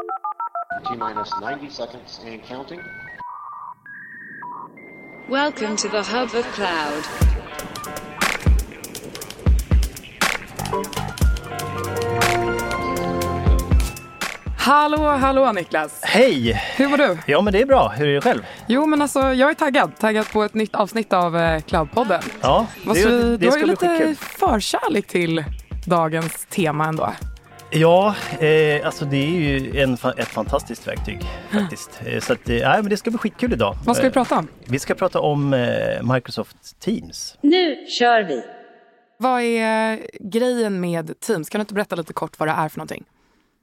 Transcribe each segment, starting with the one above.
T minus 90 seconds and counting. Welcome to the hub of cloud. Hallå, hallå Niklas! Hej! Hur var du? Ja men det är bra, hur är det själv? Jo men alltså jag är taggad. Taggad på ett nytt avsnitt av eh, Cloudpodden. Ja, Måste vi, det, du har ju lite förkärlek till dagens tema ändå. Ja, eh, alltså det är ju en, ett fantastiskt verktyg faktiskt. Eh, så att, eh, men det ska bli skitkul idag. Vad ska vi Eh, prata om? Vi ska prata om eh, Microsoft Teams. Nu kör vi! Vad är grejen med Teams? Kan du inte berätta lite kort vad det är för någonting?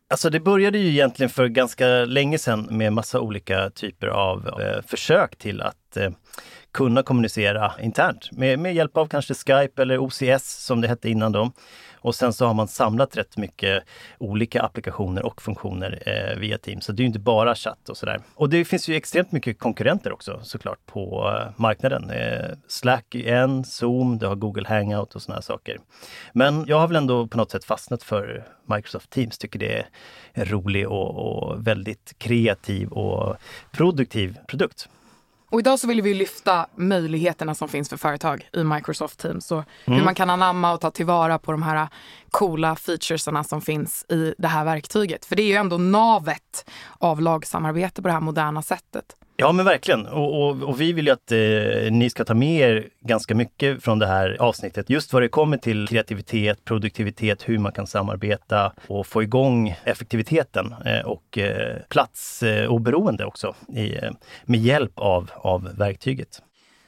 Alltså det började ju egentligen för ganska länge sedan med massa olika typer av eh, försök till att eh, kunna kommunicera internt med, med hjälp av kanske Skype eller OCS som det hette innan då. Och sen så har man samlat rätt mycket olika applikationer och funktioner eh, via Teams. Så det är ju inte bara chatt och sådär. Och det finns ju extremt mycket konkurrenter också såklart på eh, marknaden. Eh, Slack är en, Zoom, du har Google Hangout och sådana saker. Men jag har väl ändå på något sätt fastnat för Microsoft Teams. Tycker det är en rolig och, och väldigt kreativ och produktiv produkt. Och idag så vill vi lyfta möjligheterna som finns för företag i Microsoft Teams och Mm. hur man kan anamma och ta tillvara på de här coola featuresarna som finns i det här verktyget. För det är ju ändå navet av lagsamarbete på det här moderna sättet. Ja men verkligen och, och, och vi vill ju att eh, ni ska ta med er ganska mycket från det här avsnittet. Just vad det kommer till kreativitet, produktivitet, hur man kan samarbeta och få igång effektiviteten eh, och eh, platsoberoende också i, eh, med hjälp av, av verktyget.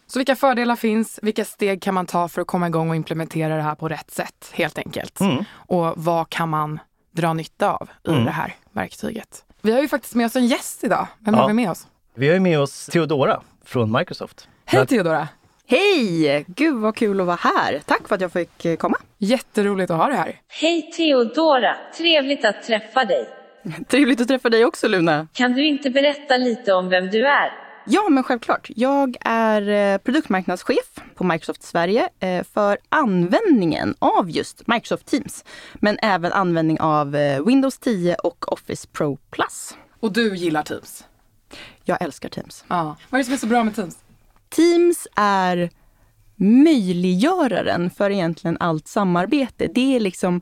Så vilka fördelar finns? Vilka steg kan man ta för att komma igång och implementera det här på rätt sätt helt enkelt? Mm. Och vad kan man dra nytta av i det här verktyget? Vi har ju faktiskt med oss en gäst idag. Vem Ja. har vi med oss? Vi har ju med oss Theodora från Microsoft. Hej Theodora! Hej! Gud vad kul att vara här. Tack för att jag fick eh, komma. Jätteroligt att ha dig här. Hej Theodora! Trevligt att träffa dig. Trevligt att träffa dig också Luna. Kan du inte berätta lite om vem du är? Ja, men självklart. Jag är eh, produktmarknadschef på Microsoft Sverige eh, för användningen av just Microsoft Teams. Men även användning av Windows 10 och Office Pro Plus. Och du gillar Teams? Jag älskar Teams. Ja. Vad är det som är så bra med Teams? Teams är möjliggöraren för egentligen allt samarbete. Det är liksom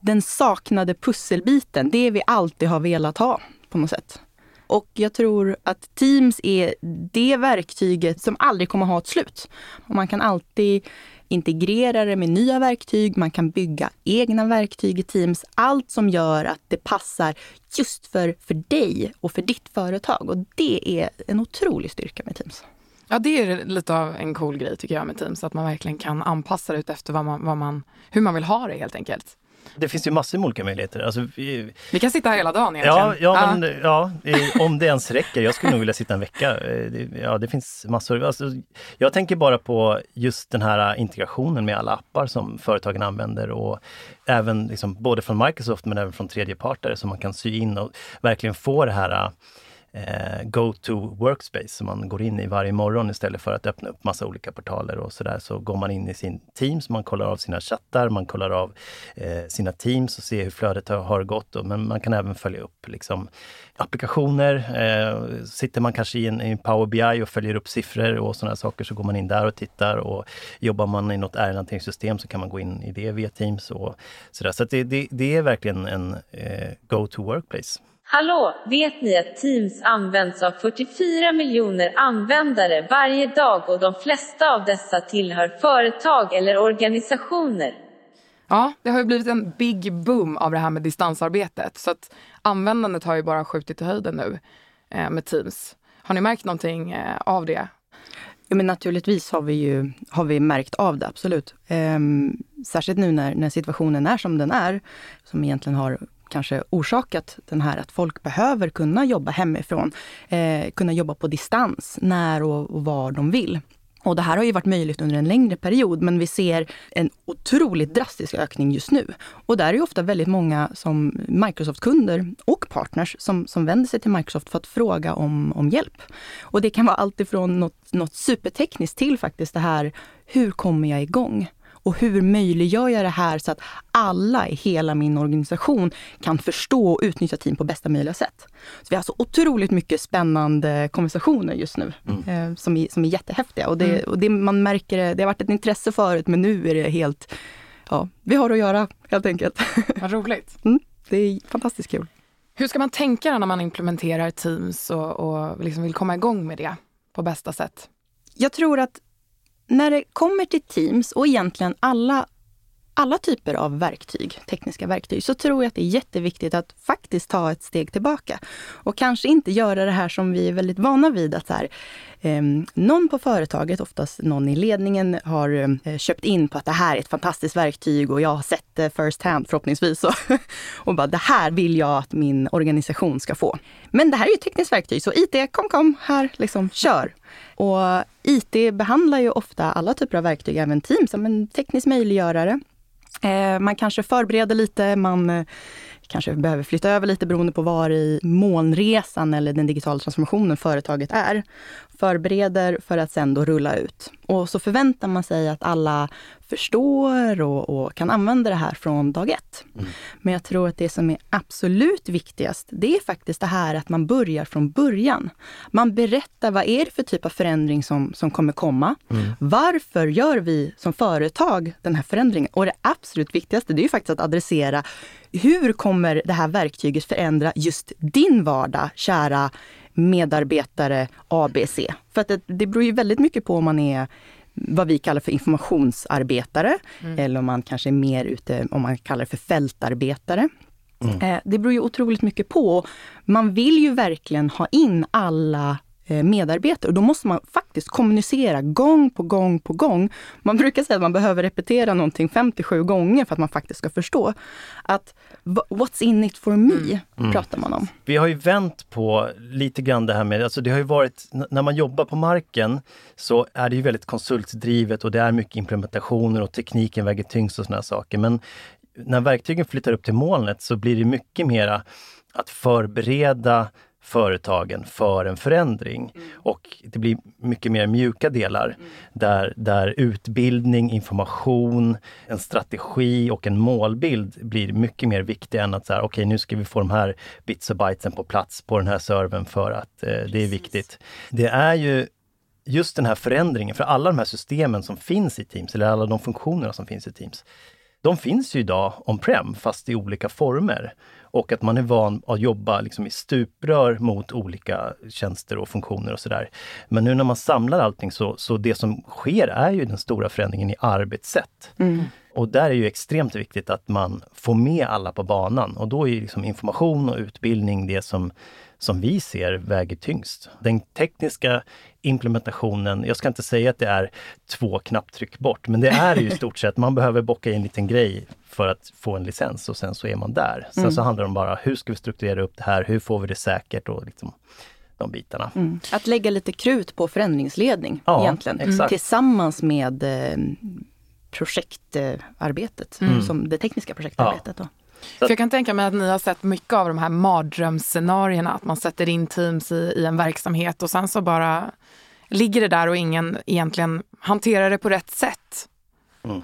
den saknade pusselbiten, det vi alltid har velat ha på något sätt. Och jag tror att Teams är det verktyget som aldrig kommer ha ett slut. Och man kan alltid integrera det med nya verktyg, man kan bygga egna verktyg i Teams. Allt som gör att det passar just för, för dig och för ditt företag. Och det är en otrolig styrka med Teams. Ja, det är lite av en cool grej tycker jag med Teams, att man verkligen kan anpassa det ut efter vad man, vad man, hur man vill ha det helt enkelt. Det finns ju massor med olika möjligheter. Alltså, vi, Vi kan sitta här hela dagen egentligen. Ja, ja, men, ja, om det ens räcker. Jag skulle nog vilja sitta en vecka. Eh, Ja, det finns massor. Alltså, jag tänker bara på just den här integrationen med alla appar som företagen använder och även liksom, både från Microsoft men även från tredjeparter som man kan sy in och verkligen få det här eh, go-to workspace som man går in i varje morgon istället för att öppna upp massa olika portaler och sådär. Så går man in i sin Teams, man kollar av sina chattar, man kollar av eh, sina Teams och ser hur flödet har, har gått. Och, men man kan även följa upp liksom, applikationer. Eh, sitter man kanske i en, i Power BI och följer upp siffror och sådana saker så går man in där och tittar. Och jobbar man i något ärendehanteringssystem så kan man gå in i det via Teams. Och sådär. Så att det, det, det är verkligen en eh, go-to workplace. Hallå, vet ni att Teams används av 44 miljoner användare varje dag och de flesta av dessa tillhör företag eller organisationer? Ja, det har ju blivit en big boom av det här med distansarbetet. Så att användandet har ju bara skjutit i höjden nu eh, med Teams. Har ni märkt någonting eh, av det? Ja, men naturligtvis har vi ju har vi märkt av det, absolut. Ehm, särskilt nu när, när situationen är som den är, som egentligen har kanske orsakat den här att folk behöver kunna jobba hemifrån, eh, kunna jobba på distans när och, och var de vill. Och det här har ju varit möjligt under en längre period, men vi ser en otroligt drastisk ökning just nu. Och där är ju ofta väldigt många som Microsoft-kunder och partners som, som vänder sig till Microsoft för att fråga om, om hjälp. Och det kan vara allt ifrån något, något supertekniskt till faktiskt det här, hur kommer jag igång? Och hur möjliggör jag det här så att alla i hela min organisation kan förstå och utnyttja team på bästa möjliga sätt. Så vi har så otroligt mycket spännande konversationer just nu eh, som, är, som är jättehäftiga. Och, det, och det, man märker det, det har varit ett intresse förut men nu är det helt, ja, vi har att göra helt enkelt. Vad roligt. Mm, det är fantastiskt kul. Hur ska man tänka när man implementerar Teams och, och liksom vill komma igång med det på bästa sätt? Jag tror att när det kommer till Teams och egentligen alla, alla typer av verktyg, tekniska verktyg, så tror jag att det är jätteviktigt att faktiskt ta ett steg tillbaka. Och kanske inte göra det här som vi är väldigt vana vid, att så här, Ehm, någon på företaget, oftast någon i ledningen, har eh, köpt in på att det här är ett fantastiskt verktyg och jag har sett det first hand förhoppningsvis. Och, och bara, det här vill jag att min organisation ska få. Men det här är ju ett tekniskt verktyg, så IT, kom kom, här, liksom, kör. Och IT behandlar ju ofta alla typer av verktyg, även Teams, som en teknisk möjliggörare. Ehm, man kanske förbereder lite, man kanske behöver flytta över lite beroende på var i molnresan eller den digitala transformationen företaget är. Förbereder för att sen då rulla ut. Och så förväntar man sig att alla förstår och, och kan använda det här från dag ett. Men jag tror att det som är absolut viktigast, det är faktiskt det här att man börjar från början. Man berättar vad är det för typ av förändring som, som kommer komma? Varför gör vi som företag den här förändringen? Och det absolut viktigaste, det är ju faktiskt att adressera hur kommer det här verktyget förändra just din vardag, kära medarbetare ABC? För att det, det beror ju väldigt mycket på om man är vad vi kallar för informationsarbetare eller om man kanske är mer ute, om man kallar det för fältarbetare. Eh, Det beror ju otroligt mycket på. Man vill ju verkligen ha in alla medarbetare och då måste man faktiskt kommunicera gång på gång på gång. Man brukar säga att man behöver repetera någonting 57 gånger för att man faktiskt ska förstå. Att "Wha- what's in it for me, pratar man om. Vi har ju vänt på lite grann det här med, alltså det har ju varit, när man jobbar på marken så är det ju väldigt konsultdrivet och det är mycket implementationer och tekniken väger tyngst och sådana saker. Men när verktygen flyttar upp till molnet så blir det mycket mera att förbereda företagen för en förändring. Och det blir mycket mer mjuka delar där, där utbildning, information, en strategi och en målbild blir mycket mer viktiga än att så här, okej nu ska vi få de här bits och bytesen på plats på den här servern för att eh, det är viktigt. Det är ju just den här förändringen, för alla de här systemen som finns i Teams, eller alla de funktionerna som finns i Teams, de finns ju idag on-prem fast i olika former. Och att man är van att jobba liksom i stuprör mot olika tjänster och funktioner och sådär. Men nu när man samlar allting så, så det som sker är ju den stora förändringen i arbetssätt. Och där är ju extremt viktigt att man får med alla på banan och då är liksom information och utbildning det som, som vi ser väger tyngst. Den tekniska implementationen, jag ska inte säga att det är två knapptryck bort, men det är ju i stort sett, man behöver bocka in en liten grej för att få en licens och sen så är man där. Sen så handlar det om bara, hur ska vi strukturera upp det här? Hur får vi det säkert? Och liksom, de bitarna. Att lägga lite krut på förändringsledning Ja, egentligen. exakt. Tillsammans med eh, projektarbetet, som det tekniska projektarbetet. Då. För jag kan tänka mig att ni har sett mycket av de här mardrömsscenarierna, att man sätter in teams i, i en verksamhet och sen så bara ligger det där och ingen egentligen hanterar det på rätt sätt.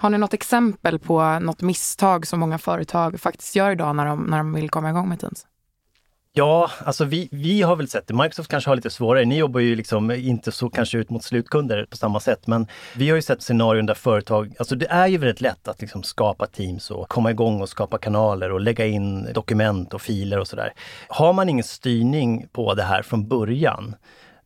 Har ni något exempel på något misstag som många företag faktiskt gör idag när de, när de vill komma igång med Teams? Ja, alltså vi, vi har väl sett det. Microsoft kanske har lite svårare. Ni jobbar ju liksom inte så kanske ut mot slutkunder på samma sätt, men vi har ju sett scenarion där företag, alltså det är ju väldigt lätt att liksom skapa teams och komma igång och skapa kanaler och lägga in dokument och filer och sådär. Har man ingen styrning på det här från början,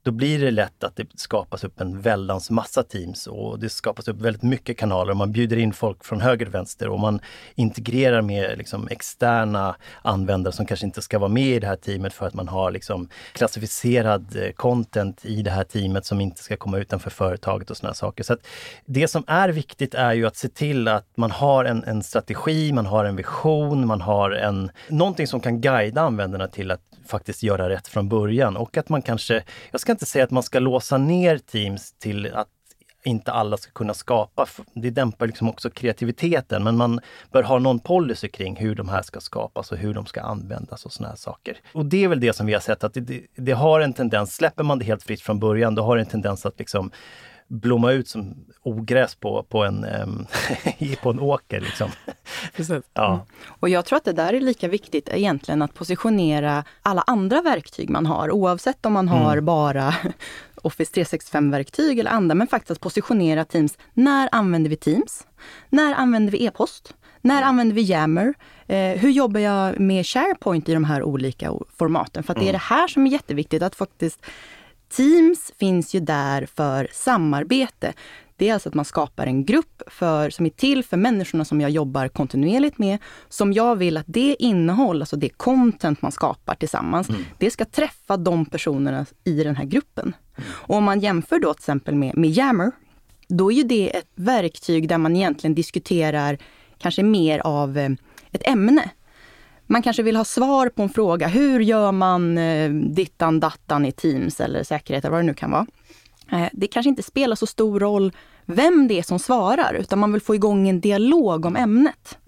då blir det lätt att det skapas upp en väldans massa teams och det skapas upp väldigt mycket kanaler. Man bjuder in folk från höger och vänster och man integrerar med liksom externa användare som kanske inte ska vara med i det här teamet för att man har liksom klassificerad eh, content i det här teamet som inte ska komma utanför företaget och sådana saker. Så att Det som är viktigt är ju att se till att man har en, en strategi, man har en vision, man har en, någonting som kan guida användarna till att faktiskt göra rätt från början och att man kanske, jag ska inte säga att man ska låsa ner Teams till att inte alla ska kunna skapa. Det dämpar liksom också kreativiteten, men man bör ha någon policy kring hur de här ska skapas och hur de ska användas och såna här saker. Och det är väl det som vi har sett att det, det, det har en tendens, släpper man det helt fritt från början, då har det en tendens att liksom blomma ut som ogräs på, på, en, på en åker. Liksom. Precis. Ja. Mm. Och jag tror att det där är lika viktigt egentligen att positionera alla andra verktyg man har, oavsett om man har bara Office 365-verktyg eller andra, men faktiskt att positionera Teams. När använder vi Teams? När använder vi e-post? När använder vi Yammer? Eh, hur jobbar jag med SharePoint i de här olika formaten? För att det är det här som är jätteviktigt, att faktiskt Teams finns ju där för samarbete. Det är alltså att man skapar en grupp för, som är till för människorna som jag jobbar kontinuerligt med. Som jag vill att det innehåll, alltså det content man skapar tillsammans, det ska träffa de personerna i den här gruppen. Och om man jämför då till exempel med, med Yammer, då är ju det ett verktyg där man egentligen diskuterar kanske mer av eh, ett ämne. Man kanske vill ha svar på en fråga. Hur gör man eh, dittan dattan i Teams eller säkerhet eller vad det nu kan vara. Eh, det kanske inte spelar så stor roll vem det är som svarar, utan man vill få igång en dialog om ämnet.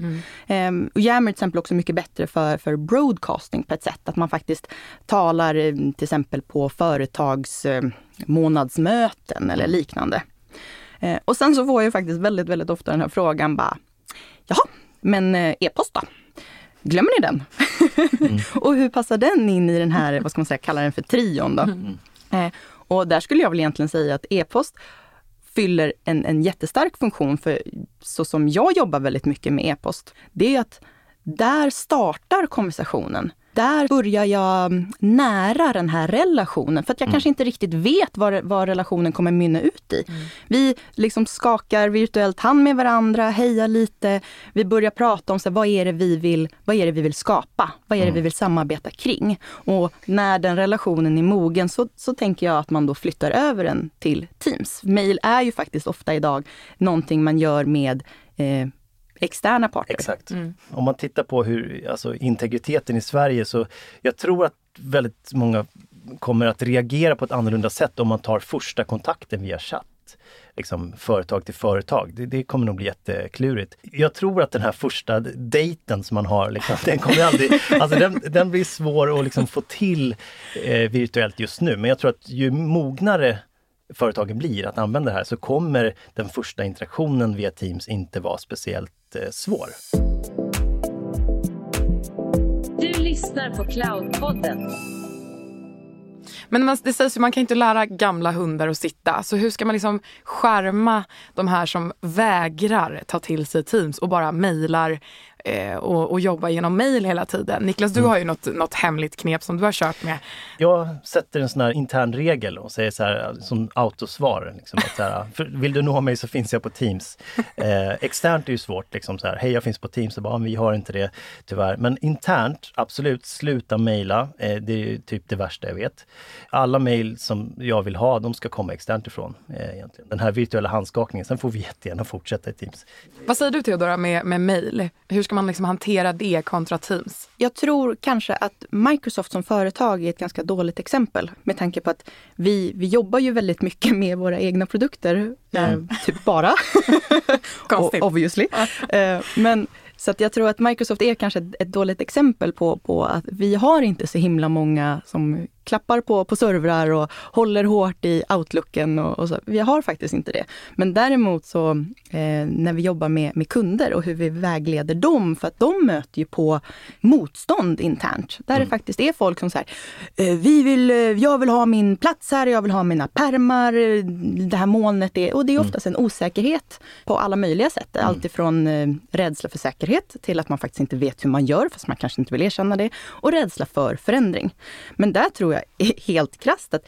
Mm. och Yammer är till exempel också mycket bättre för, för broadcasting på ett sätt, att man faktiskt talar eh, till exempel på företags eh, månadsmöten eller liknande. Och sen så får jag faktiskt väldigt, väldigt ofta den här frågan bara, jaha, men e-post då? Glömmer ni den? Mm. och hur passar den in i den här, vad ska man säga, kalla den för trion då? Mm. Eh, och där skulle jag väl egentligen säga att e-post fyller en, en jättestark funktion, för så som jag jobbar väldigt mycket med e-post, det är att där startar konversationen där börjar jag nära den här relationen. För att jag mm. kanske inte riktigt vet vad, vad relationen kommer mynna ut i. Mm. Vi liksom skakar virtuellt hand med varandra, hejar lite. Vi börjar prata om så, vad, är det vi vill, vad är det vi vill skapa? Vad är det mm. vi vill samarbeta kring? Och när den relationen är mogen så, så tänker jag att man då flyttar över den till Teams. Mail är ju faktiskt ofta idag någonting man gör med eh, externa parter. Exakt. Mm. Om man tittar på hur, alltså integriteten i Sverige så jag tror att väldigt många kommer att reagera på ett annorlunda sätt om man tar första kontakten via chatt. Liksom företag till företag. Det, det, kommer nog bli jätteklurigt. Jag tror att den här första dejten som man har, liksom, den kommer aldrig... alltså den, den blir svår att liksom få till eh, virtuellt just nu. Men jag tror att ju mognare företagen blir att använda det här så kommer den första interaktionen via Teams inte vara speciellt eh, svår. Du lyssnar på Cloudpodden. Men det sägs ju man kan inte lära gamla hundar att sitta. Så hur ska man liksom skärma de här som vägrar ta till sig Teams och bara mejlar eh, och, och, jobba genom mejl hela tiden? Niklas, du mm. har ju något, något hemligt knep som du har kört med. Jag sätter en sån här intern regel och säger så här som autosvar. Liksom, att så här, vill du nå mig så finns jag på Teams. Eh, externt är ju svårt, liksom så här, hej jag finns på Teams, och bara, vi har inte det tyvärr. Men internt, absolut, sluta mejla. Eh, det är typ det värsta jag vet. Alla mejl som jag vill ha, de ska komma externt ifrån. Eh, egentligen. Den här virtuella handskakningen, sen får vi jättegärna fortsätta i Teams. Vad säger du Theodora med, med mejl? Hur ska man liksom hantera det kontra Teams? Jag tror kanske att Microsoft som företag är ett ganska dåligt exempel med tanke på att vi, vi jobbar ju väldigt mycket med våra egna produkter. Mm. Eh, typ bara. Obviously. Eh, men så jag tror att Microsoft är kanske ett, ett dåligt exempel på, på att vi har inte så himla många som klappar på, på servrar och håller hårt i outlooken. Och, och, så. Vi har faktiskt inte det. Men däremot så eh, när vi jobbar med, med kunder och hur vi vägleder dem, för att de möter ju på motstånd internt. Där mm. det faktiskt är folk som säger, eh, vi vill, eh, jag vill ha min plats här, jag vill ha mina permar, det här molnet är, och det är mm. oftast en osäkerhet på alla möjliga sätt. Mm. Alltifrån eh, rädsla för säkerhet till att man faktiskt inte vet hur man gör, fast man kanske inte vill erkänna det, och rädsla för förändring. Men där tror jag helt krasst att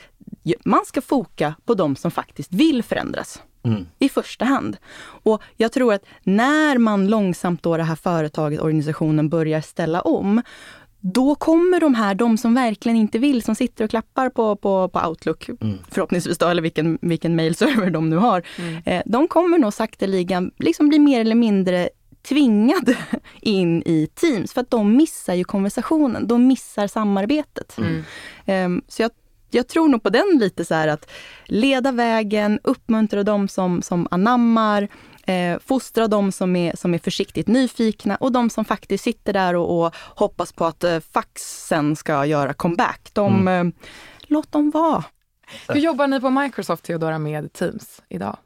man ska foka på de som faktiskt vill förändras. Mm. i första hand. Och jag tror att när man långsamt då det här företaget, organisationen börjar ställa om, då kommer de här, de som verkligen inte vill, som sitter och klappar på, på, på Outlook, mm. förhoppningsvis då, eller vilken, vilken mailserver de nu har, mm. eh, de kommer nog sakteliga liksom bli mer eller mindre tvingade in i Teams för att de missar ju konversationen. De missar samarbetet. Mm. Um, så jag, jag tror nog på den lite så här att leda vägen, uppmuntra dem som, som anammar, eh, fostra dem som är, som är försiktigt nyfikna och de som faktiskt sitter där och, och hoppas på att eh, faxen ska göra comeback. De, mm. eh, låt dem vara. Hur jobbar ni på Microsoft, Theodora, med Teams idag?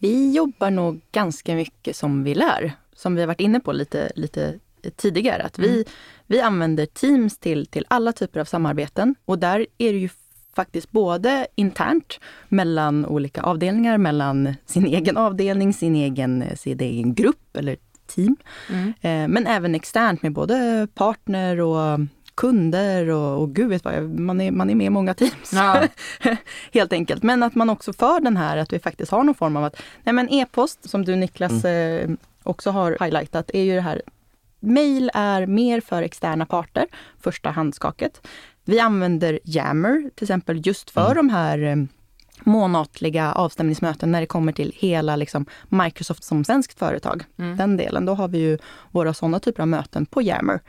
Vi jobbar nog ganska mycket som vi lär, som vi har varit inne på lite, lite tidigare. Att vi, vi använder Teams till, till alla typer av samarbeten och där är det ju faktiskt både internt mellan olika avdelningar, mellan sin egen avdelning, sin egen, sin egen grupp eller team. Eh, men även externt med både partner och kunder och, och gud vet vad, man är, man är med i många teams. Ja. Helt enkelt. Men att man också för den här att vi faktiskt har någon form av att, nej men e-post som du Niklas eh, också har highlightat, är ju det här Mail är mer för externa parter, första handskaket. Vi använder Yammer till exempel just för de här eh, månatliga avstämningsmöten när det kommer till hela liksom, Microsoft som svenskt företag. Den delen, då har vi ju våra sådana typer av möten på Yammer.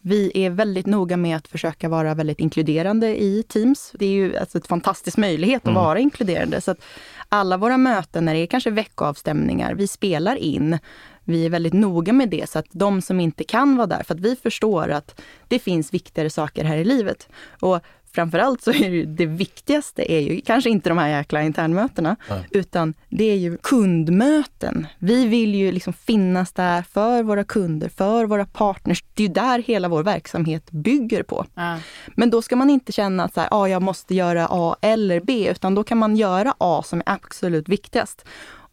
Vi är väldigt noga med att försöka vara väldigt inkluderande i Teams. Det är ju alltså ett fantastisk möjlighet att vara inkluderande. Så att alla våra möten, när det är kanske veckoavstämningar, vi spelar in. Vi är väldigt noga med det så att de som inte kan vara där, för att vi förstår att det finns viktigare saker här i livet. Och framförallt så är det, ju- det viktigaste är ju kanske inte de här jäkla internmötena, utan det är ju kundmöten. Vi vill ju liksom finnas där för våra kunder, för våra partners. Det är ju där hela vår verksamhet bygger på. Ja. Men då ska man inte känna att så här, ah, jag måste göra A eller B, utan då kan man göra A som är absolut viktigast.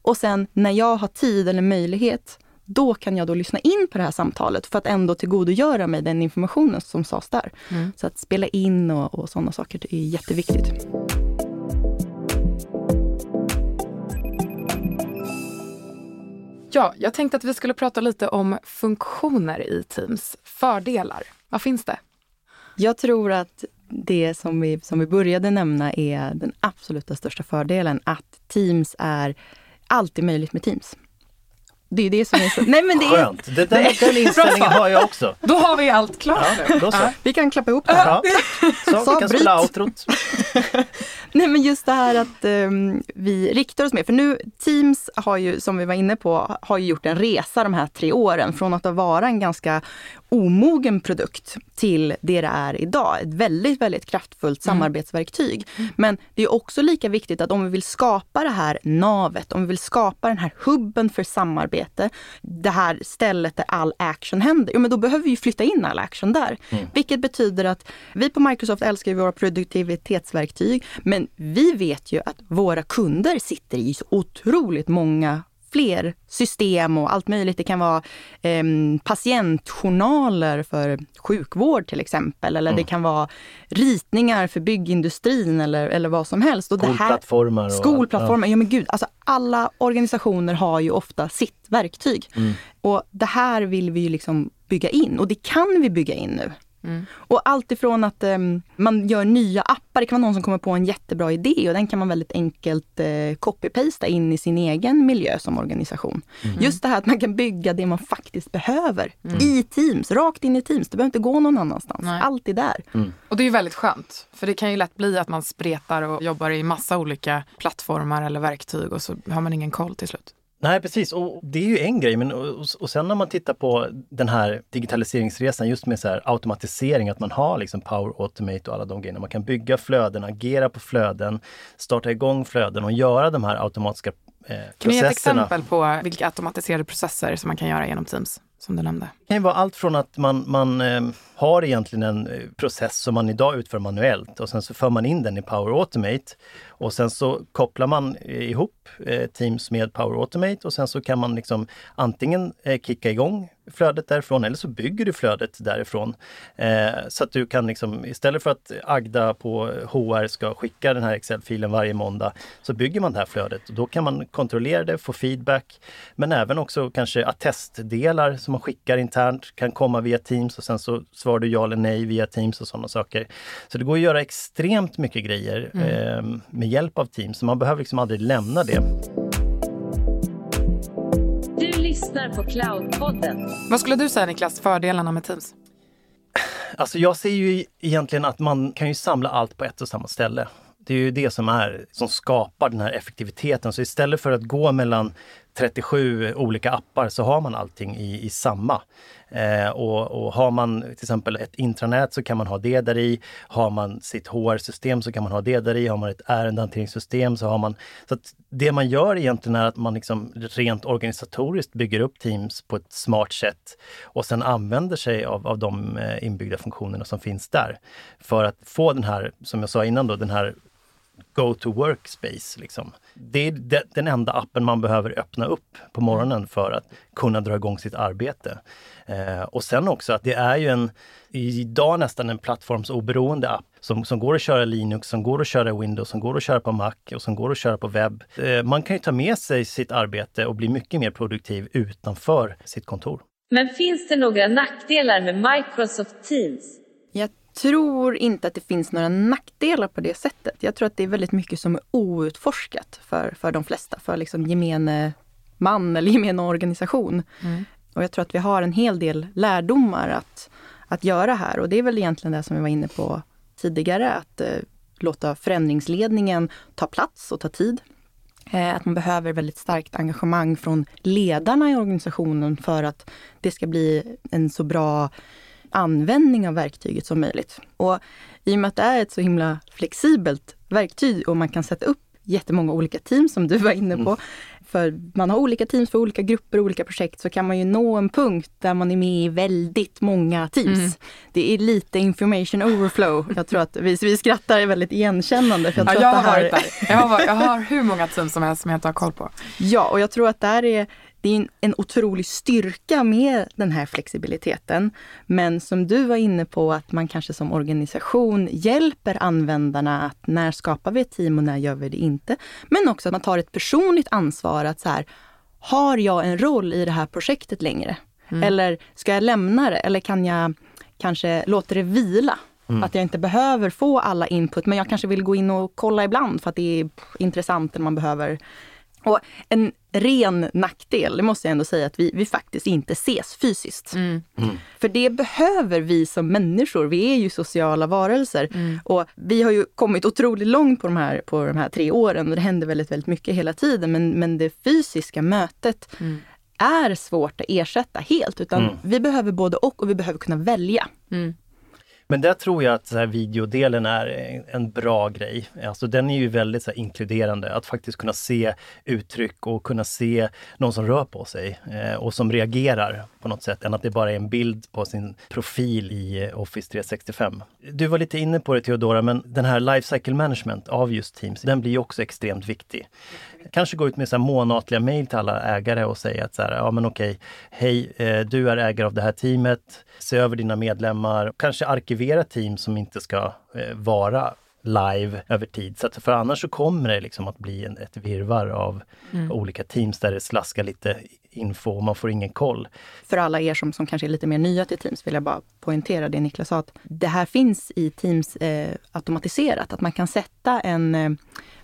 Och sen när jag har tid eller möjlighet, då kan jag då lyssna in på det här samtalet för att ändå tillgodogöra mig den informationen som sades där. Så att spela in och, och sådana saker, det är jätteviktigt. Ja, jag tänkte att vi skulle prata lite om funktioner i Teams. Fördelar. Vad finns det? Jag tror att det som vi, som vi började nämna är den absoluta största fördelen, att Teams är alltid möjligt med Teams. Det är det som är så... Nej, men det är, Skönt! Det, den, den inställningen har jag också. Då har vi allt klart. Ja, då så. vi kan klappa ihop det här. Ja. Så, Så, vi kan spela outrot. Nej men just det här att ehm, vi riktar oss mer, för nu Teams har ju, som vi var inne på, har ju gjort en resa de här tre åren från att vara en ganska omogen produkt till det det är idag. Ett väldigt, väldigt kraftfullt samarbetsverktyg. Men det är också lika viktigt att om vi vill skapa det här navet, om vi vill skapa den här hubben för samarbete, det här stället där all action händer, ja men då behöver vi flytta in all action där. Vilket betyder att vi på Microsoft älskar våra produktivitetsverktyg, men vi vet ju att våra kunder sitter i så otroligt många fler system och allt möjligt. Det kan vara eh, patientjournaler för sjukvård till exempel, eller det kan vara ritningar för byggindustrin eller, eller vad som helst. Och det här- Skolplattformar och- Skolplattformar, ja. men gud, alltså alla organisationer har ju ofta sitt verktyg. Och det här vill vi ju liksom bygga in och det kan vi bygga in nu. Och allt ifrån att ehm, man gör nya appar, det kan vara någon som kommer på en jättebra idé och den kan man väldigt enkelt eh, copy-pasta in i sin egen miljö som organisation. Just det här att man kan bygga det man faktiskt behöver i Teams, rakt in i Teams. Det behöver inte gå någon annanstans. Nej. Allt är där. Och det är ju väldigt skönt. För det kan ju lätt bli att man spretar och jobbar i massa olika plattformar eller verktyg och så har man ingen koll till slut. Nej precis, och det är ju en grej. Men, och, och sen när man tittar på den här digitaliseringsresan just med så här automatisering, att man har liksom Power Automate och alla de grejerna. Man kan bygga flöden, agera på flöden, starta igång flöden och göra de här automatiska eh, Kan du ge ett processerna. exempel på vilka automatiserade processer som man kan göra genom Teams, som du nämnde? Det kan ju vara allt från att man, man eh, har egentligen en eh, process som man idag utför manuellt och sen så för man in den i Power Automate. Och sen så kopplar man eh, ihop eh, Teams med Power Automate och sen så kan man liksom antingen eh, kicka igång flödet därifrån eller så bygger du flödet därifrån. Eh, så att du kan liksom istället för att Agda på HR ska skicka den här Excel-filen varje måndag så bygger man det här flödet och då kan man kontrollera det, få feedback men även också kanske attestdelar som man skickar internt kan komma via Teams och sen så svarar du ja eller nej via Teams och sådana saker. Så det går att göra extremt mycket grejer eh, med hjälp av Teams så man behöver liksom aldrig lämna det. Du lyssnar på Cloudpodden. Vad skulle du säga Niklas, fördelarna med Teams? Alltså jag ser ju egentligen att man kan ju samla allt på ett och samma ställe. Det är ju det som är som skapar den här effektiviteten. Så istället för att gå mellan 37 olika appar så har man allting i, i samma. Eh, och, och, har man till exempel ett intranät så kan man ha det där i. Har man sitt HR-system så kan man ha det där i. Har man ett ärendehanteringssystem så har man... Så att det man gör egentligen är att man liksom rent organisatoriskt bygger upp Teams på ett smart sätt och sen använder sig av, av de eh, inbyggda funktionerna som finns där. För att få den här, som jag sa innan då, den här go to workspace. Liksom. Det är den enda appen man behöver öppna upp på morgonen för att kunna dra igång sitt arbete. Eh, och sen också att det är ju en, idag nästan en plattformsoberoende app som, som går att köra Linux, som går att köra Windows, som går att köra på Mac och som går att köra på webb. Eh, man kan ju ta med sig sitt arbete och bli mycket mer produktiv utanför sitt kontor. Men finns det några nackdelar med Microsoft Teams? Jag tror inte att det finns några nackdelar på det sättet. Jag tror att det är väldigt mycket som är outforskat för, för de flesta, för liksom gemene man eller gemene organisation. Mm. Och jag tror att vi har en hel del lärdomar att, att göra här och det är väl egentligen det som vi var inne på tidigare, att eh, låta förändringsledningen ta plats och ta tid. Eh, att man behöver väldigt starkt engagemang från ledarna i organisationen för att det ska bli en så bra användning av verktyget som möjligt. Och i och med att det är ett så himla flexibelt verktyg och man kan sätta upp jättemånga olika team som du var inne på. Mm. För man har olika teams för olika grupper, olika projekt, så kan man ju nå en punkt där man är med i väldigt många teams. Mm. Det är lite information overflow. Jag tror att vi, vi skrattar väldigt igenkännande. För jag, ja, jag har här... varit där. Jag har, jag har hur många teams som helst som jag inte har koll på. Ja, och jag tror att där är det är en, otrolig styrka med den här flexibiliteten. Men som du var inne på, att man kanske som organisation hjälper användarna att när skapar vi ett team och när gör vi det inte? Men också att man tar ett personligt ansvar att så här, har jag en roll i det här projektet längre? Mm. Eller ska jag lämna det? Eller kan jag kanske låta det vila? Mm. Att jag inte behöver få alla input, men jag kanske vill gå in och kolla ibland för att det är intressant eller man behöver och en ren nackdel, det måste jag ändå säga, att vi, vi faktiskt inte ses fysiskt. Mm. Mm. För det behöver vi som människor. Vi är ju sociala varelser. Mm. Och vi har ju kommit otroligt långt på de här, på de här tre åren och det händer väldigt, väldigt mycket hela tiden. Men, men det fysiska mötet mm. är svårt att ersätta helt. Utan mm. vi behöver både och och vi behöver kunna välja. Men där tror jag att så här, videodelen är en bra grej. Alltså den är ju väldigt så här, inkluderande, att faktiskt kunna se uttryck och kunna se någon som rör på sig eh, och som reagerar på något sätt, än att det bara är en bild på sin profil i eh, Office 365. Du var lite inne på det Theodora, men den här life cycle management av just Teams, den blir ju också extremt viktig kanske gå ut med så månatliga mejl till alla ägare och säga att så här, ja men okej, hej, eh, du är ägare av det här teamet, se över dina medlemmar, kanske arkivera team som inte ska eh, vara live över tid. Så att, för annars så kommer det liksom att bli en, ett virvar av mm. olika teams där det slaskar lite info och man får ingen koll. För alla er som, som kanske är lite mer nya till Teams vill jag bara poängtera det Niklas sa, att det här finns i Teams eh, automatiserat, att man kan sätta en eh,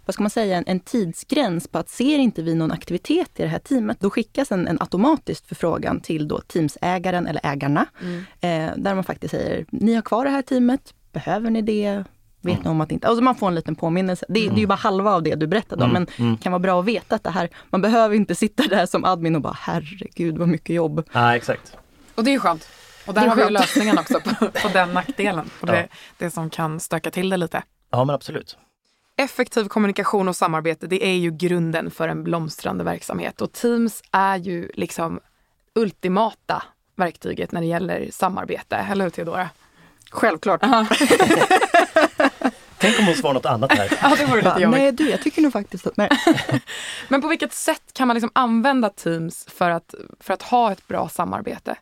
vad ska man säga, en, en, tidsgräns på att ser inte vi någon aktivitet i det här teamet, då skickas en, en automatisk förfrågan till då teamsägaren eller ägarna. Mm. Eh, där man faktiskt säger, ni har kvar det här teamet, behöver ni det? Vet mm. ni om att inte... Alltså man får en liten påminnelse. Det, mm. det är ju bara halva av det du berättade om, mm. men mm. kan vara bra att veta att det här, man behöver inte sitta där som admin och bara herregud vad mycket jobb. Ja, exakt. Och det är skönt. Och där har vi lösningen också på, på den nackdelen, på ja. det, det som kan stöka till det lite. Ja, men absolut. Effektiv kommunikation och samarbete, det är ju grunden för en blomstrande verksamhet och Teams är ju liksom ultimata verktyget när det gäller samarbete, eller hur Theodora? Självklart. Tänk om hon svarar något annat här. ja, det vore lite jobbigt. Nej du, jag tycker nog faktiskt att nej. Men på vilket sätt kan man liksom använda Teams för att, för att ha ett bra samarbete?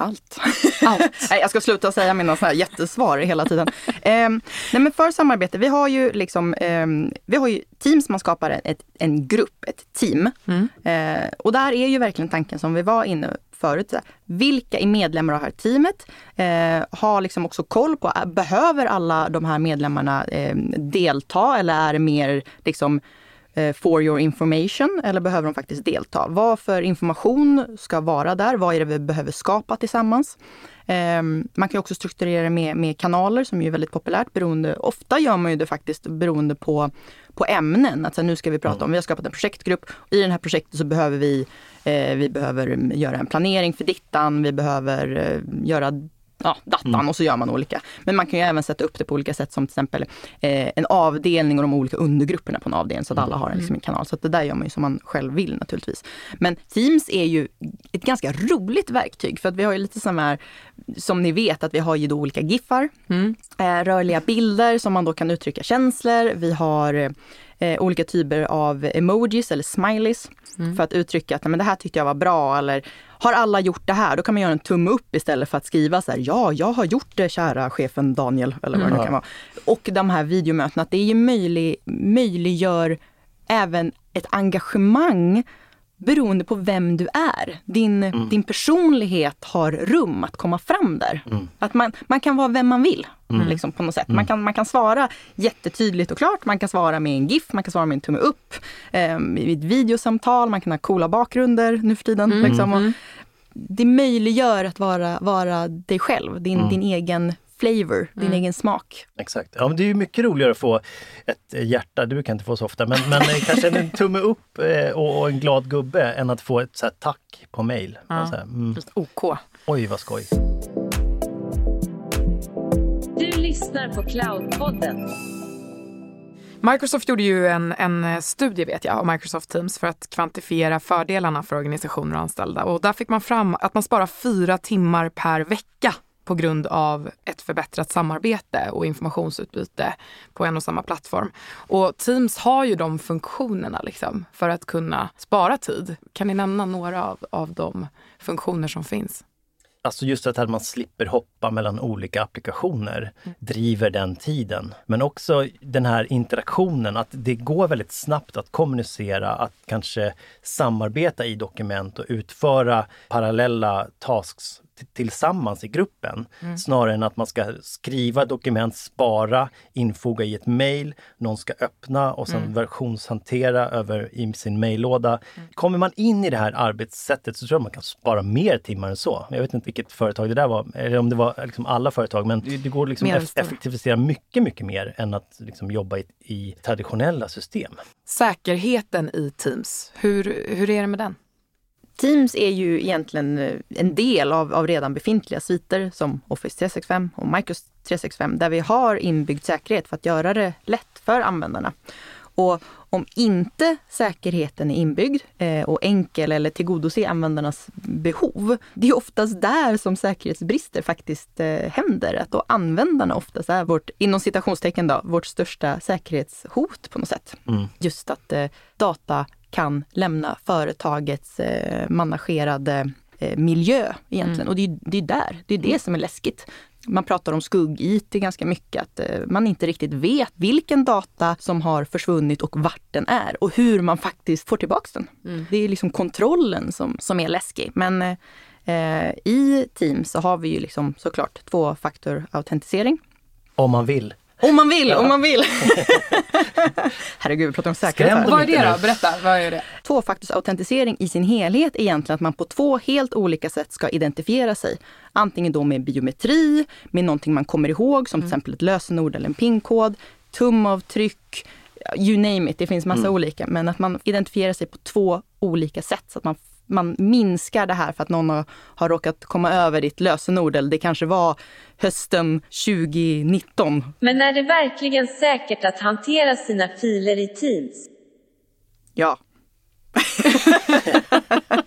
Allt. Allt. nej, jag ska sluta säga mina såna här jättesvar hela tiden. Eh, nej, men för samarbete, vi har ju liksom, eh, vi har ju Teams, man skapar ett, en grupp, ett team. Mm. Eh, och där är ju verkligen tanken som vi var inne förut. Vilka är medlemmar av det här teamet? Eh, ha liksom också koll på, behöver alla de här medlemmarna eh, delta eller är det mer liksom Eh, for your information eller behöver de faktiskt delta? Vad för information ska vara där? Vad är det vi behöver skapa tillsammans? Ehm, man kan också strukturera med, med kanaler som är väldigt populärt. Beroende, ofta gör man ju det faktiskt beroende på, på ämnen. Att så här, nu ska vi prata om, vi har skapat en projektgrupp. I den här projektet så behöver vi, eh, vi behöver göra en planering för dittan. Vi behöver eh, göra ja, datan mm. och så gör man olika. Men man kan ju även sätta upp det på olika sätt som till exempel eh, en avdelning och de olika undergrupperna på en avdelning så att alla har en, liksom, en kanal. Så det där gör man ju som man själv vill naturligtvis. Men Teams är ju ett ganska roligt verktyg för att vi har ju lite som här, som ni vet att vi har ju då olika giffar, mm. eh, rörliga bilder som man då kan uttrycka känslor. Vi har eh, olika typer av emojis eller smileys mm. för att uttrycka att men det här tyckte jag var bra eller har alla gjort det här? Då kan man göra en tumme upp istället för att skriva så här, ja, jag har gjort det kära chefen Daniel eller vad mm. det kan vara. Och de här videomötena, att det är ju möjlig, möjliggör även ett engagemang beroende på vem du är. Din, mm. din personlighet har rum att komma fram där. Mm. Att man, man kan vara vem man vill. Mm. Liksom, på något sätt. Man, mm. kan, man kan svara jättetydligt och klart. Man kan svara med en GIF, man kan svara med en tumme upp. Eh, I ett videosamtal, man kan ha coola bakgrunder nu för tiden. Mm. Liksom. Och det möjliggör att vara, vara dig själv, din, mm. din egen flavor, din mm. egen smak. Exakt. Ja, men det är mycket roligare att få ett eh, hjärta, brukar jag inte få så ofta, men, men eh, kanske en tumme upp eh, och, och, en glad gubbe än att få ett så här, tack på mail. Ja. Så här, mm. OK. Oj, vad skoj. Du lyssnar på Cloudpodden. Microsoft gjorde ju en, en studie vet jag, av Microsoft Teams för att kvantifiera fördelarna för organisationer och anställda. Och där fick man fram att man sparar fyra timmar per vecka på grund av ett förbättrat samarbete och informationsutbyte på en och samma plattform. Och Teams har ju de funktionerna liksom för att kunna spara tid. Kan ni nämna några av, av de funktioner som finns? Alltså just att man slipper hoppa mellan olika applikationer mm. driver den tiden. Men också den här interaktionen, att det går väldigt snabbt att kommunicera, att kanske samarbeta i dokument och utföra parallella tasks tillsammans i gruppen. Mm. Snarare än att man ska skriva dokument, spara, infoga i ett mail, någon ska öppna och sen mm. versionshantera över i sin mejllåda. Mm. Kommer man in i det här arbetssättet så tror jag man kan spara mer timmar än så. Jag vet inte vilket företag det där var, eller om det var liksom alla företag, men det, det går liksom att effektivisera mycket, mycket mer än att liksom jobba i, i traditionella system. Säkerheten i Teams, hur, hur är det med den? Teams är ju egentligen eh, en del av, av redan befintliga sviter som Office 365 och Microsoft 365 där vi har inbyggd säkerhet för att göra det lätt för användarna. Och om inte säkerheten är inbyggd eh, och enkel eller tillgodose användarnas behov, det är oftast där som säkerhetsbrister faktiskt eh, händer. Att då användarna oftast är vårt, inom citationstecken då, vårt största säkerhetshot på något sätt. Mm. Just att eh, data kan lämna företagets eh, managerade eh, miljö egentligen. Mm. Och det är, det är där, det är det mm. som är läskigt. Man pratar om skugg-IT ganska mycket, att eh, man inte riktigt vet vilken data som har försvunnit och vart den är och hur man faktiskt får tillbaks den. Mm. Det är liksom kontrollen som, som är läskig. Men eh, i Teams så har vi ju liksom såklart tvåfaktorautentisering. Om man vill. Om man vill, ja. om man vill. Herregud, vi pratar om säkerhet här. Vad är det då? Berätta, vad är det? Tvåfaktorsautentisering i sin helhet är egentligen att man på två helt olika sätt ska identifiera sig. Antingen då med biometri, med någonting man kommer ihåg som till mm. exempel ett lösenord eller en pinkod, tumavtryck, you name it, det finns massa mm. olika. Men att man identifierar sig på två olika sätt så att man man minskar det här för att någon har, har råkat komma över ditt lösenord eller det kanske var hösten 2019. Men är det verkligen säkert att hantera sina filer i Teams? Ja.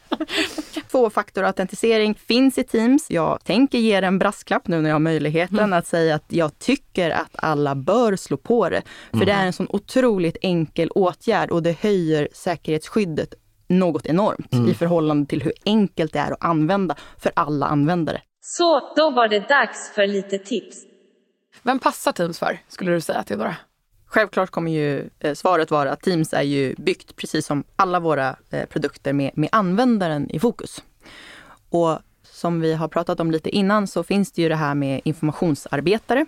Tvåfaktorautentisering finns i Teams. Jag tänker ge en brasklapp nu när jag har möjligheten mm. att säga att jag tycker att alla bör slå på det. För mm. det är en sån otroligt enkel åtgärd och det höjer säkerhetsskyddet något enormt mm. i förhållande till hur enkelt det är att använda för alla användare. Så, då var det dags för lite tips. Vem passar Teams för, skulle du säga Theodora? Självklart kommer ju eh, svaret vara att Teams är ju byggt precis som alla våra eh, produkter med, med användaren i fokus. Och som vi har pratat om lite innan så finns det ju det här med informationsarbetare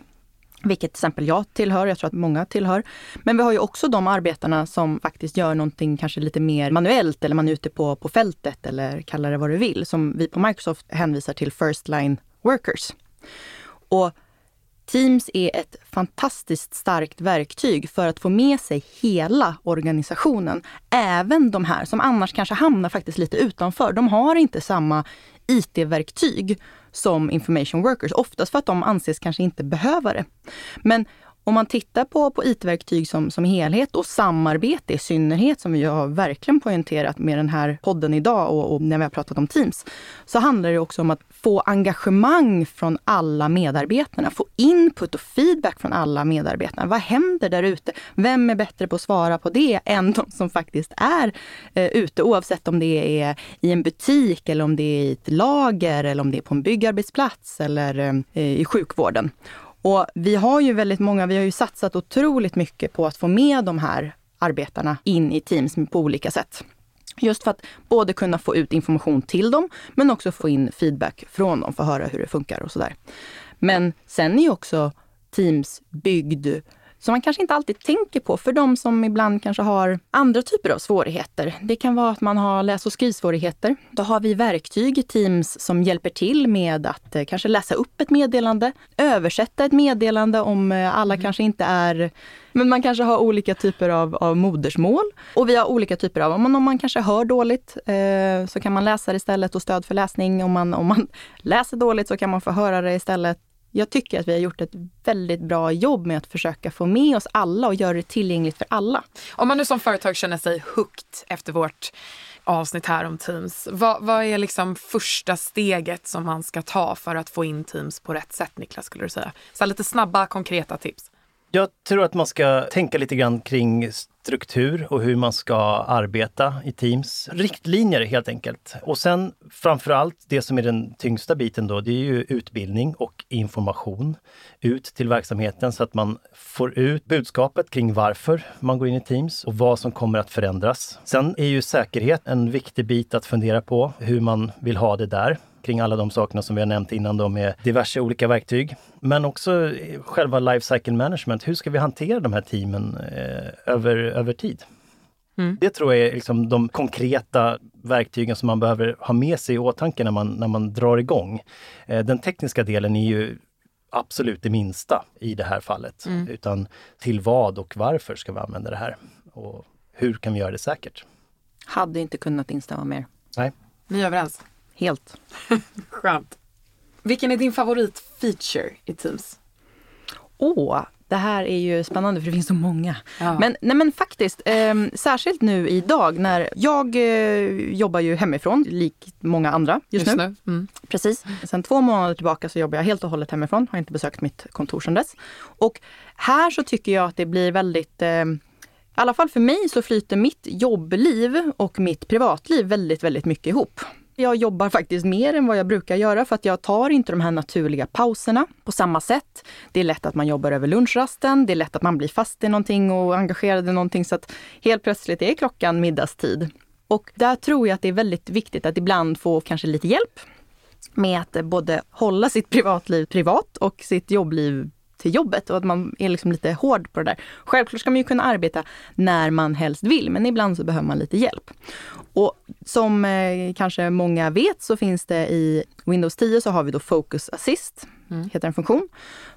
vilket till exempel jag tillhör, jag tror att många tillhör. Men vi har ju också de arbetarna som faktiskt gör någonting kanske lite mer manuellt eller man är ute på, på fältet eller kalla det vad du vill. Som vi på Microsoft hänvisar till First Line workers. Och Teams är ett fantastiskt starkt verktyg för att få med sig hela organisationen. Även de här som annars kanske hamnar faktiskt lite utanför. De har inte samma IT-verktyg som information workers, oftast för att de anses kanske inte behöva det. Men om man tittar på, på IT-verktyg som, som helhet och samarbete i synnerhet, som vi har verkligen poängterat med den här podden idag och, och, när vi har pratat om Teams, så handlar det också om att få engagemang från alla medarbetarna, få input och feedback från alla medarbetarna. Vad händer där ute? Vem är bättre på att svara på det än de som faktiskt är eh, ute, oavsett om det är i en butik eller om det är i ett lager eller om det är på en byggarbetsplats eller eh, i sjukvården. Och vi har ju väldigt många, vi har ju satsat otroligt mycket på att få med de här arbetarna in i Teams på olika sätt. Just för att både kunna få ut information till dem, men också få in feedback från dem för att höra hur det funkar och sådär. Men sen är ju också Teams byggd som man kanske inte alltid tänker på för de som ibland kanske har andra typer av svårigheter. Det kan vara att man har läs och skrivsvårigheter. Då har vi verktyg i Teams som hjälper till med att eh, kanske läsa upp ett meddelande, översätta ett meddelande om eh, alla mm. kanske inte är men man kanske har olika typer av, av modersmål. Och vi har olika typer av, om man, om man kanske hör dåligt eh, så kan man läsa det istället och stöd för läsning. Om man, om man läser dåligt så kan man få höra det istället jag tycker att vi har gjort ett väldigt bra jobb med att försöka få med oss alla och göra det tillgängligt för alla. Om man nu som företag känner sig hooked efter vårt avsnitt här om Teams. Vad, vad, är liksom första steget som man ska ta för att få in Teams på rätt sätt, Niklas, skulle du säga? Så lite snabba, konkreta tips. Jag tror att man ska tänka lite grann kring struktur och hur man ska arbeta i Teams. Riktlinjer helt enkelt. Och sen framför allt, det som är den tyngsta biten då, det är ju utbildning och information ut till verksamheten så att man får ut budskapet kring varför man går in i Teams och vad som kommer att förändras. Sen är ju säkerhet en viktig bit att fundera på, hur man vill ha det där kring alla de sakerna som vi har nämnt innan då med diverse olika verktyg. Men också själva life cycle management. Hur ska vi hantera de här teamen eh, över, över tid? Mm. Det tror jag är liksom de konkreta verktygen som man behöver ha med sig i åtanke när man, när man drar igång. Eh, den tekniska delen är ju absolut det minsta i det här fallet. Mm. Utan till vad och varför ska vi använda det här? Och hur kan vi göra det säkert? Hade inte kunnat instämma mer. Nej. Ni är överens? Helt. Skönt. Vilken är din favoritfeature i Teams? Åh, det här är ju spännande för det finns så många. Ja. Men, nej men faktiskt, eh, särskilt nu idag när jag eh, jobbar ju hemifrån, likt många andra just, just nu. nu. Mm. Precis. Sen två månader tillbaka så jobbar jag helt och hållet hemifrån, har inte besökt mitt kontor sedan dess. Och här så tycker jag att det blir väldigt eh, i alla fall för mig så flyter mitt jobbliv och mitt privatliv väldigt, väldigt mycket ihop. Jag jobbar faktiskt mer än vad jag brukar göra för att jag tar inte de här naturliga pauserna på samma sätt. Det är lätt att man jobbar över lunchrasten. Det är lätt att man blir fast i någonting och engagerad i någonting så att helt plötsligt är klockan middagstid. Och där tror jag att det är väldigt viktigt att ibland få kanske lite hjälp med att både hålla sitt privatliv privat och sitt jobbliv till jobbet och att man är liksom lite hård på det där. Självklart ska man ju kunna arbeta när man helst vill, men ibland så behöver man lite hjälp. Och som eh, kanske många vet så finns det i Windows 10 så har vi då Focus Assist, mm. heter en funktion,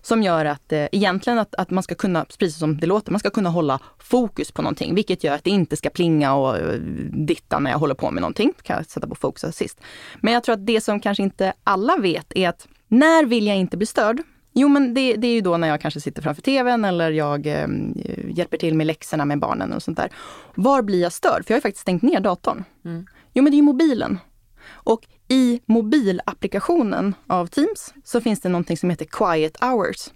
som gör att eh, egentligen att, att man ska kunna, precis som det låter, man ska kunna hålla fokus på någonting, vilket gör att det inte ska plinga och eh, ditta när jag håller på med någonting. kan jag sätta på Focus Assist. Men jag tror att det som kanske inte alla vet är att när vill jag inte bli störd? Jo, men det, det, är ju då när jag kanske sitter framför tvn eller jag eh, hjälper till med läxorna med barnen och sånt där. Var blir jag störd? För jag har ju faktiskt stängt ner datorn. Mm. Jo, men det är ju mobilen. Och i mobilapplikationen av Teams så finns det någonting som heter Quiet Hours.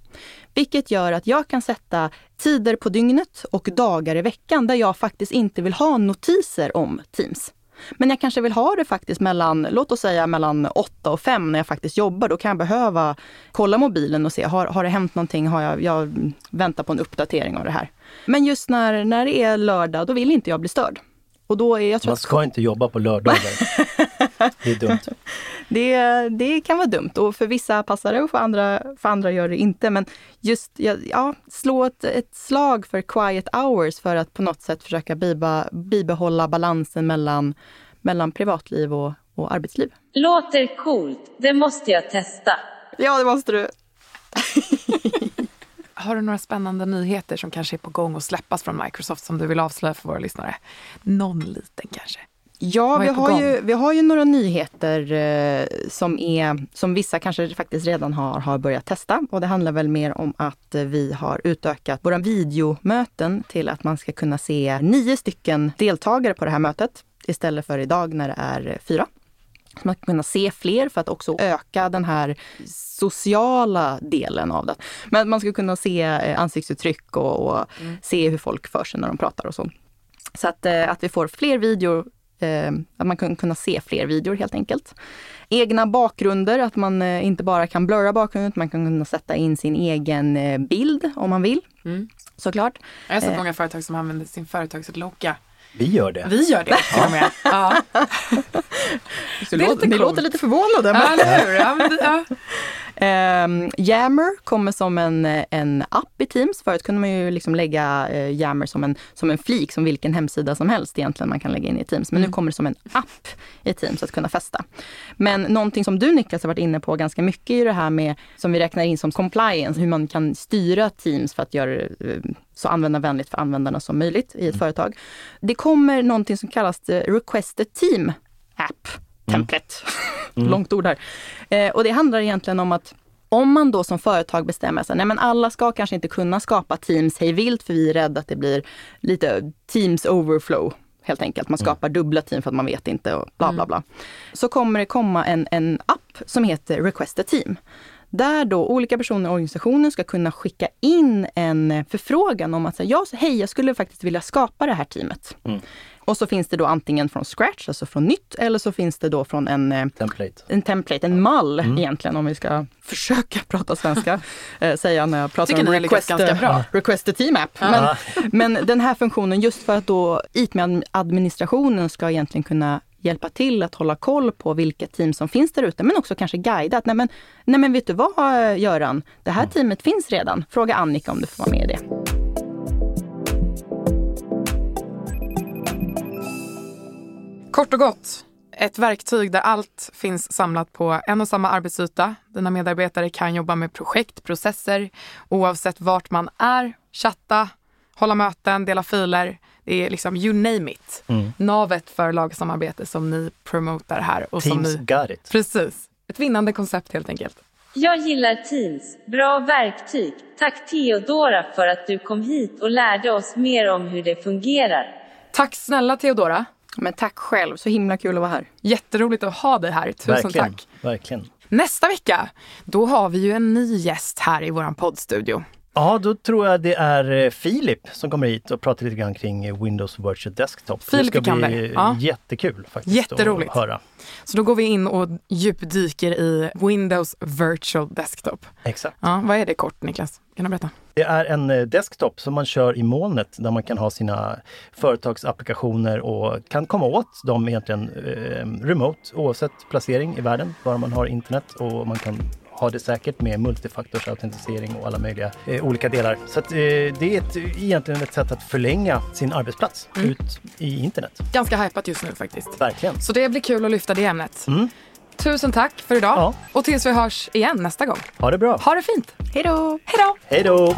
Vilket gör att jag kan sätta tider på dygnet och dagar i veckan där jag faktiskt inte vill ha notiser om Teams. Men jag kanske vill ha det faktiskt mellan, låt oss säga mellan 8 och 5 när jag faktiskt jobbar. Då kan jag behöva kolla mobilen och se, har, har det hänt någonting? Har jag, jag väntar på en uppdatering av det här. Men just när, när det är lördag, då vill inte jag bli störd. Och då är, jag Man ska inte jobba på lördagar. det är dumt. Det, det kan vara dumt och för vissa passar det och för andra, för andra gör det inte. Men just ja, slå ett, ett slag för quiet hours för att på något sätt försöka biba, bibehålla balansen mellan, mellan privatliv och, och arbetsliv. Låter coolt, det måste jag testa. Ja, det måste du. Har du några spännande nyheter som kanske är på gång att släppas från Microsoft som du vill avslöja för våra lyssnare? Någon liten kanske? Ja, vi har, gång? ju, vi har ju några nyheter eh, som, är, som vissa kanske faktiskt redan har, har börjat testa. Och det handlar väl mer om att vi har utökat våra videomöten till att man ska kunna se nio stycken deltagare på det här mötet istället för idag när det är fyra. Så man ska kunna se fler för att också öka den här sociala delen av det. Men man ska kunna se eh, ansiktsuttryck och, och se hur folk för sig när de pratar och så. Så att, eh, att vi får fler videor, eh, att man kan kunna se fler videor helt enkelt. Egna bakgrunder, att man eh, inte bara kan blurra bakgrunden, utan man kan kunna sätta in sin egen eh, bild om man vill. Mm. Såklart. Jag har sett Eh. många företag som använder sin företagslogga. Vi gör det. Vi gör det till och med. Ja, låter, ni coolt. låter lite förvånade. Ja, eller hur? Ja, men det, ja. Ehm, Yammer kommer som en, en app i Teams. Förut kunde man ju liksom lägga eh, Yammer som en, som en flik, som vilken hemsida som helst egentligen man kan lägga in i Teams. Men nu kommer det som en app i Teams att kunna fästa. Men någonting som du Niklas har varit inne på ganska mycket är ju det här med, som vi räknar in som compliance, hur man kan styra Teams för att göra det eh, så användarvänligt för användarna som möjligt i ett företag. Det kommer någonting som kallas eh, Request a Team App Template. Långt ord här. Eh, och det handlar egentligen om att om man då som företag bestämmer sig, nej men alla ska kanske inte kunna skapa Teams hej vilt för vi är rädda att det blir lite Teams overflow. Helt enkelt, man skapar dubbla team för att man vet inte och bla bla bla. Så kommer det komma en, en app som heter Request a Team. Där då olika personer i organisationen ska kunna skicka in en förfrågan om att säga, ja, hej, jag skulle faktiskt vilja skapa det här teamet. Och så finns det då antingen från scratch, alltså från nytt, eller så finns det då från en eh, Template. en template, en mall egentligen om vi ska försöka prata svenska, eh, säga när jag pratar Tycker om request, ganska bra. request a team app. Men, men den här funktionen, just för att då IT-administrationen ska egentligen kunna hjälpa till att hålla koll på vilka team som finns där ute, men också kanske guida att nej men, nej men vet du vad Göran, det här teamet finns redan. Fråga Annika om du får vara med i det. Kort och gott, ett verktyg där allt finns samlat på en och samma arbetsyta. Dina medarbetare kan jobba med projekt, processer, oavsett vart man är, chatta, hålla möten, dela filer. Det är liksom you name it. Navet för lagsamarbete som ni promotar här. Och som Teams ni, got it. precis. Ett vinnande koncept helt enkelt. Jag gillar Teams. Bra verktyg. Tack Theodora för att du kom hit och lärde oss mer om hur det fungerar. Tack snälla Theodora. Men tack själv, så himla kul att vara här. Jätteroligt att ha dig här. Tusen Verkligen. tack. Verkligen. Nästa vecka, då har vi ju en ny gäst här i vår poddstudio. Ja, då tror jag det är eh, Filip som kommer hit och pratar lite grann kring eh, Windows Virtual Desktop. Filip det ska bli det. Ja. jättekul faktiskt Jätteroligt. att höra. Så då går vi in och djupdyker i Windows Virtual Desktop. Exakt. Ja, vad är det kort, Niklas? Kan du berätta? Det är en eh, desktop som man kör i molnet där man kan ha sina företagsapplikationer och kan komma åt dem egentligen eh, remote oavsett placering i världen, bara man har internet och man kan ha det säkert med multifaktorsautentisering och alla möjliga eh, olika delar. Så att, eh, det är ett, egentligen ett sätt att förlänga sin arbetsplats ut i internet. Ganska hypat just nu faktiskt. Verkligen. Så det blir kul att lyfta det ämnet. Mm. Tusen tack för idag Ja. och tills vi hörs igen nästa gång. Ha det bra. Ha det fint! Hej då! Hej då! Hej då!